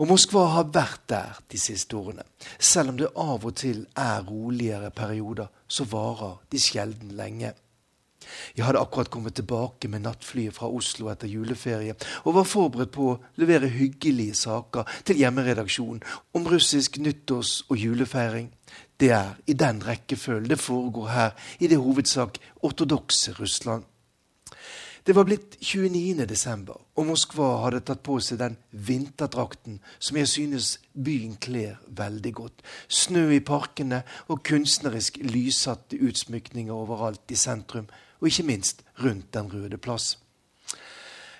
Og Moskva har vært der de siste årene. Selv om det av og til er roligere perioder, så varer de sjelden lenge. Jeg hadde akkurat kommet tilbake med nattflyet fra Oslo etter juleferie, og var forberedt på å levere hyggelige saker til hjemmeredaksjonen om russisk nyttårs- og julefeiring. Det er i den rekkefølgen det foregår her i det hovedsak ortodokse Russland. Det var blitt 29. desember, og Moskva hadde tatt på seg den vinterdrakten som jeg synes byen kler veldig godt. Snø i parkene og kunstnerisk lyssatte utsmykninger overalt i sentrum, og ikke minst rundt Den røde plass.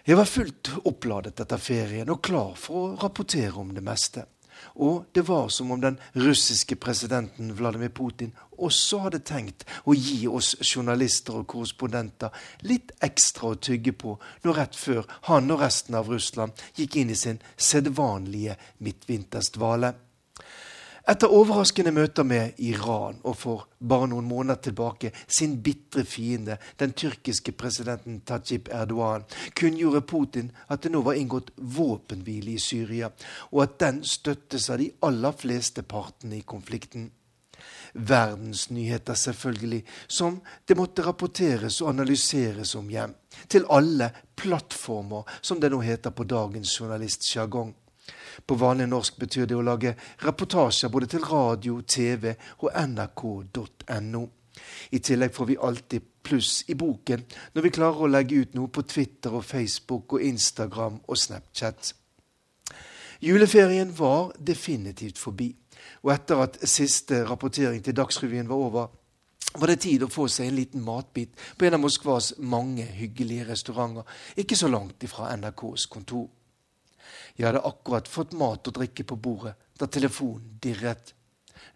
Jeg var fullt oppladet etter ferien og klar for å rapportere om det meste. Og det var som om den russiske presidenten Vladimir Putin også hadde tenkt å gi oss journalister og korrespondenter litt ekstra å tygge på når rett før han og resten av Russland gikk inn i sin sedvanlige midtvintersdvale. Etter overraskende møter med Iran og for bare noen måneder tilbake sin bitre fiende, den tyrkiske presidenten Tajib Erdogan, kunngjorde Putin at det nå var inngått våpenhvile i Syria, og at den støttes av de aller fleste partene i konflikten. Verdensnyheter, selvfølgelig, som det måtte rapporteres og analyseres om hjem. Til alle plattformer, som det nå heter på dagens journalistsjargong. På vanlig norsk betyr det å lage reportasjer både til radio, TV og nrk.no. I tillegg får vi alltid pluss i boken når vi klarer å legge ut noe på Twitter og Facebook og Instagram og Snapchat. Juleferien var definitivt forbi, og etter at siste rapportering til Dagsrevyen var over, var det tid å få seg en liten matbit på en av Moskvas mange hyggelige restauranter, ikke så langt ifra NRKs kontor. Jeg hadde akkurat fått mat og drikke på bordet da telefonen dirret.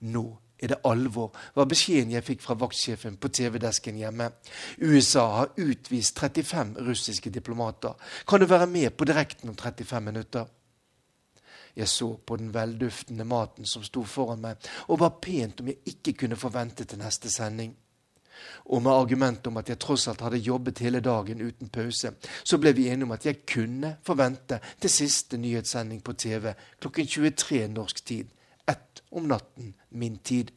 Nå er det alvor, var beskjeden jeg fikk fra vaktsjefen på TV-desken hjemme. USA har utvist 35 russiske diplomater. Kan du være med på direkten om 35 minutter? Jeg så på den velduftende maten som sto foran meg, og var pent om jeg ikke kunne forvente til neste sending og med argumentet om at jeg tross alt hadde jobbet hele dagen uten pause, så ble vi enige om at jeg kunne forvente til siste nyhetssending på TV klokken 23 norsk tid, ett om natten min tid.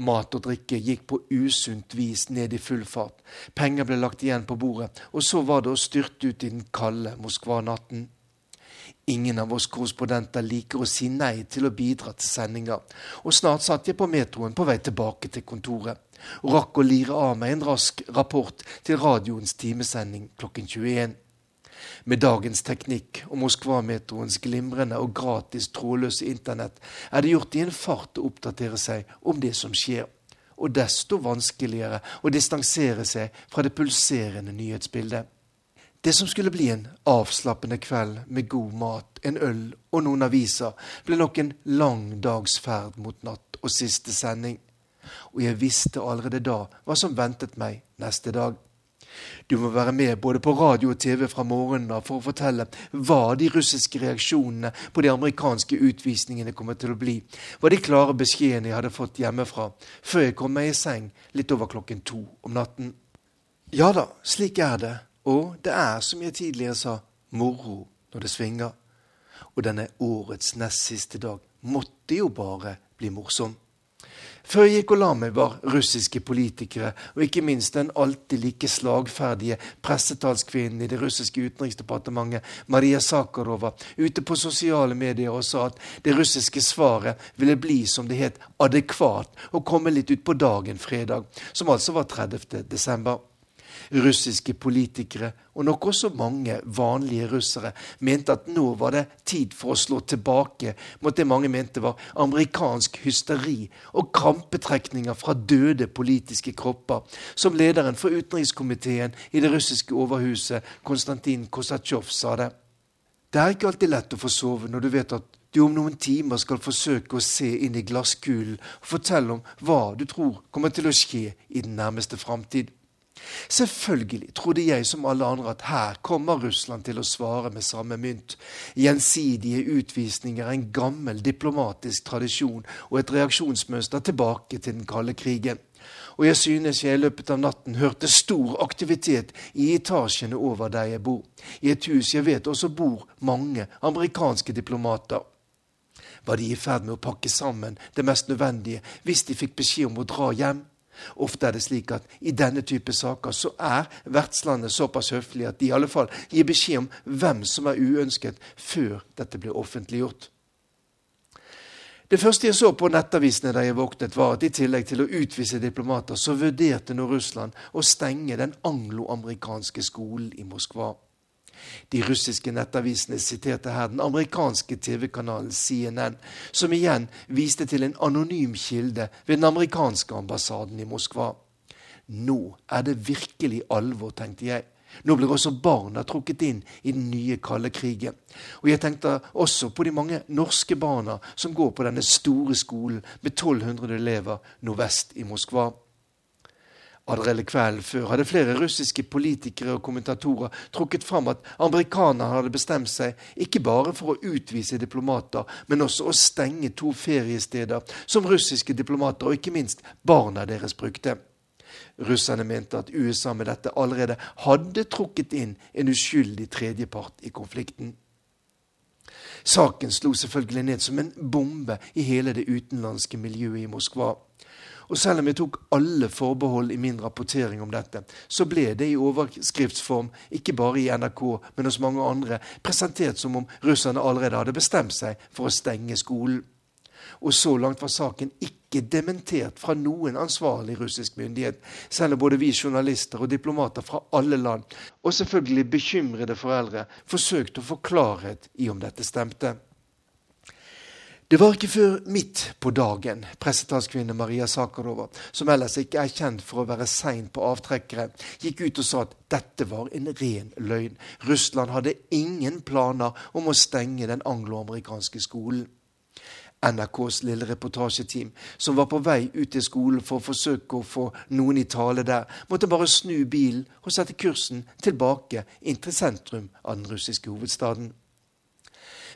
Mat og drikke gikk på usunt vis ned i full fart. Penger ble lagt igjen på bordet, og så var det å styrte ut i den kalde Moskva-natten. Ingen av oss korrespondenter liker å si nei til å bidra til sendinger, og snart satt jeg på metroen på vei tilbake til kontoret og rakk å lire av meg en rask rapport til radioens timesending klokken 21. Med dagens teknikk og Moskva-metroens glimrende og gratis trådløse internett er det gjort i en fart å oppdatere seg om det som skjer, og desto vanskeligere å distansere seg fra det pulserende nyhetsbildet. Det som skulle bli en avslappende kveld med god mat, en øl og noen aviser, ble nok en lang dags ferd mot natt og siste sending og jeg visste allerede da hva som ventet meg neste dag. Du må være med både på radio og TV fra morgenen av for å fortelle hva de russiske reaksjonene på de amerikanske utvisningene kommer til å bli, hva de klare beskjedene jeg hadde fått hjemmefra før jeg kom meg i seng litt over klokken to om natten. Ja da, slik er det, og det er, som jeg tidligere sa, moro når det svinger. Og denne årets nest siste dag måtte jo bare bli morsom. Før jeg gikk og la meg, var russiske politikere, og ikke minst den alltid like slagferdige pressetalskvinnen i det russiske utenriksdepartementet, Maria Sakharova, ute på sosiale medier og sa at det russiske svaret ville bli, som det het, adekvat og komme litt utpå dagen fredag, som altså var 30. desember. Russiske politikere, og nok også mange vanlige russere, mente at nå var det tid for å slå tilbake mot det mange mente var amerikansk hysteri og krampetrekninger fra døde politiske kropper, som lederen for utenrikskomiteen i det russiske overhuset, Konstantin Kosatsjov, sa det. Det er ikke alltid lett å få sove når du vet at du om noen timer skal forsøke å se inn i glasskulen og fortelle om hva du tror kommer til å skje i den nærmeste framtid. Selvfølgelig trodde jeg som alle andre at her kommer Russland til å svare med samme mynt. Gjensidige utvisninger er en gammel diplomatisk tradisjon og et reaksjonsmønster tilbake til den kalde krigen. Og jeg synes jeg i løpet av natten hørte stor aktivitet i etasjene over der jeg bor. I et hus jeg vet også bor mange amerikanske diplomater. Var de i ferd med å pakke sammen det mest nødvendige hvis de fikk beskjed om å dra hjem? Ofte er det slik at i denne type saker så er vertslandet såpass høflig at de i alle fall gir beskjed om hvem som er uønsket, før dette blir offentliggjort. Det første jeg så på nettavisene da jeg våknet, var at i tillegg til å utvise diplomater, så vurderte nå Russland å stenge den angloamerikanske skolen i Moskva. De russiske nettavisene siterte her den amerikanske TV-kanalen CNN, som igjen viste til en anonym kilde ved den amerikanske ambassaden i Moskva. Nå er det virkelig alvor, tenkte jeg. Nå blir også barna trukket inn i den nye kalde krigen. Og jeg tenkte også på de mange norske barna som går på denne store skolen med 1200 elever nordvest i Moskva. Allerede kvelden før hadde flere russiske politikere og kommentatorer trukket fram at amerikanerne hadde bestemt seg ikke bare for å utvise diplomater, men også å stenge to feriesteder som russiske diplomater og ikke minst barna deres brukte. Russerne mente at USA med dette allerede hadde trukket inn en uskyldig tredjepart i konflikten. Saken slo selvfølgelig ned som en bombe i hele det utenlandske miljøet i Moskva. Og selv om jeg tok alle forbehold i min rapportering om dette, så ble det i overskriftsform, ikke bare i NRK, men hos mange andre, presentert som om russerne allerede hadde bestemt seg for å stenge skolen. Og så langt var saken ikke dementert fra noen ansvarlig russisk myndighet, selv om både vi journalister og diplomater fra alle land, og selvfølgelig bekymrede foreldre, forsøkte å få klarhet i om dette stemte. Det var ikke før midt på dagen pressetalskvinne Maria Sakarova, som ellers ikke er kjent for å være sein på avtrekkere, gikk ut og sa at dette var en ren løgn. Russland hadde ingen planer om å stenge den angloamerikanske skolen. NRKs lille reportasjeteam, som var på vei ut til skolen for å forsøke å få noen i tale der, måtte bare snu bilen og sette kursen tilbake inn til sentrum av den russiske hovedstaden.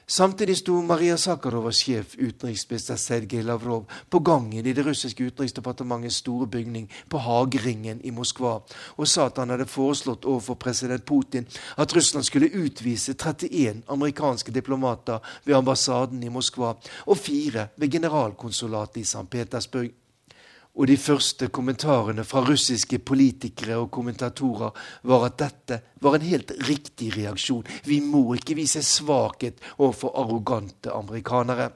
Samtidig sto Maria Sakharovas sjef, utenriksminister Sergej Lavrov, på gangen i det russiske utenriksdepartementets store bygning på Hageringen i Moskva og sa at han hadde foreslått overfor president Putin at Russland skulle utvise 31 amerikanske diplomater ved ambassaden i Moskva og fire ved generalkonsulatet i St. Petersburg. Og de første kommentarene fra russiske politikere og kommentatorer var at dette var en helt riktig reaksjon. Vi må ikke vise svakhet overfor arrogante amerikanere.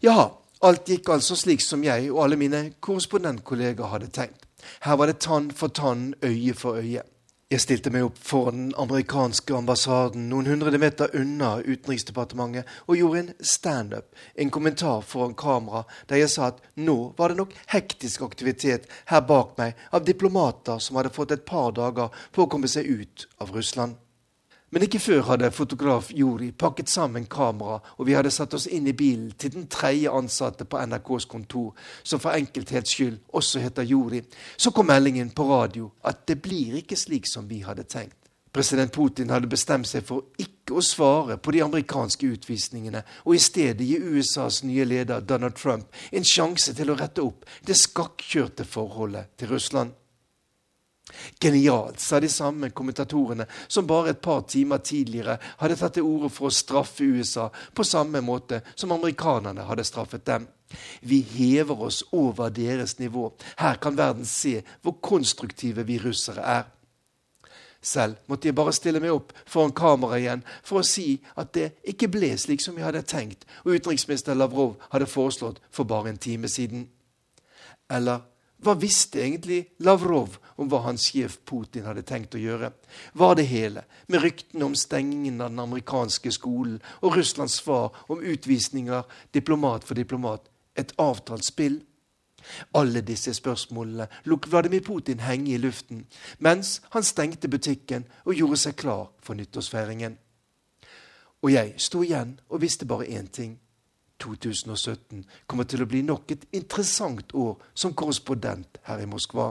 Ja, alt gikk altså slik som jeg og alle mine korrespondentkolleger hadde tenkt. Her var det tann for tann, øye for øye. Jeg stilte meg opp foran den amerikanske ambassaden noen hundre meter unna Utenriksdepartementet og gjorde en standup, en kommentar foran kamera, der jeg sa at nå var det nok hektisk aktivitet her bak meg av diplomater som hadde fått et par dager på å komme seg ut av Russland. Men ikke før hadde fotograf Juri pakket sammen kamera, og vi hadde satt oss inn i bilen til den tredje ansatte på NRKs kontor, som for enkelthets skyld også heter Juri. Så kom meldingen på radio at det blir ikke slik som vi hadde tenkt. President Putin hadde bestemt seg for ikke å svare på de amerikanske utvisningene, og i stedet gi USAs nye leder Donald Trump en sjanse til å rette opp det skakkjørte forholdet til Russland. Genialt, sa de samme kommentatorene som bare et par timer tidligere hadde tatt til orde for å straffe USA på samme måte som amerikanerne hadde straffet dem. Vi hever oss over deres nivå. Her kan verden se hvor konstruktive vi russere er. Selv måtte jeg bare stille meg opp foran kamera igjen for å si at det ikke ble slik som jeg hadde tenkt og utenriksminister Lavrov hadde foreslått for bare en time siden. Eller hva visste egentlig Lavrov om hva hans sjef Putin hadde tenkt å gjøre? Var det hele, med ryktene om stengingen av den amerikanske skolen og Russlands svar om utvisninger diplomat for diplomat, et avtalt spill? Alle disse spørsmålene lot Vladimir Putin henge i luften, mens han stengte butikken og gjorde seg klar for nyttårsfeiringen. Og jeg sto igjen og visste bare én ting. 2017 kommer til å bli nok et interessant år som korrespondent her i Moskva.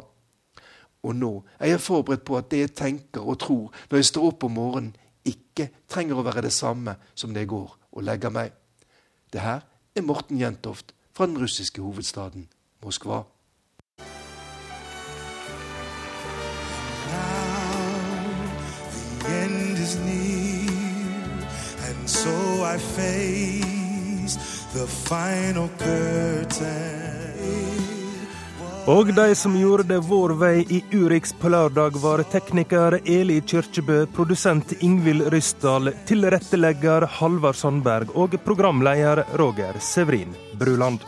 Og nå er jeg forberedt på at det jeg tenker og tror når jeg står opp om morgenen, ikke trenger å være det samme som det jeg går og legger meg. Det her er Morten Jentoft fra den russiske hovedstaden Moskva. so I face the final curtain. Og de som gjorde det vår vei i Urix på lørdag, var tekniker Eli Kyrkjebø, produsent Ingvild Ryssdal, tilrettelegger Halvard Sandberg og programleder Roger Severin Bruland.